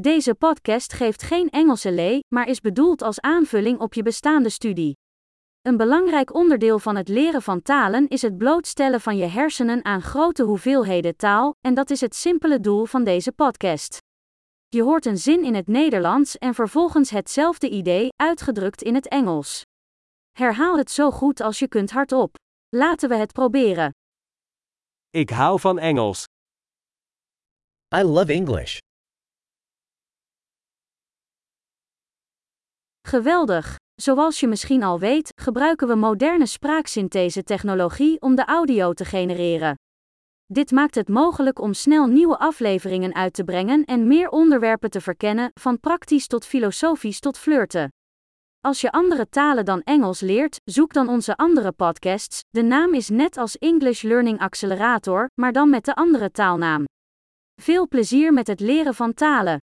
Deze podcast geeft geen Engelse lee, maar is bedoeld als aanvulling op je bestaande studie. Een belangrijk onderdeel van het leren van talen is het blootstellen van je hersenen aan grote hoeveelheden taal, en dat is het simpele doel van deze podcast. Je hoort een zin in het Nederlands en vervolgens hetzelfde idee, uitgedrukt in het Engels. Herhaal het zo goed als je kunt hardop. Laten we het proberen. Ik hou van Engels. I love English. Geweldig! Zoals je misschien al weet, gebruiken we moderne spraaksynthese-technologie om de audio te genereren. Dit maakt het mogelijk om snel nieuwe afleveringen uit te brengen en meer onderwerpen te verkennen, van praktisch tot filosofisch tot flirten. Als je andere talen dan Engels leert, zoek dan onze andere podcasts. De naam is net als English Learning Accelerator, maar dan met de andere taalnaam. Veel plezier met het leren van talen.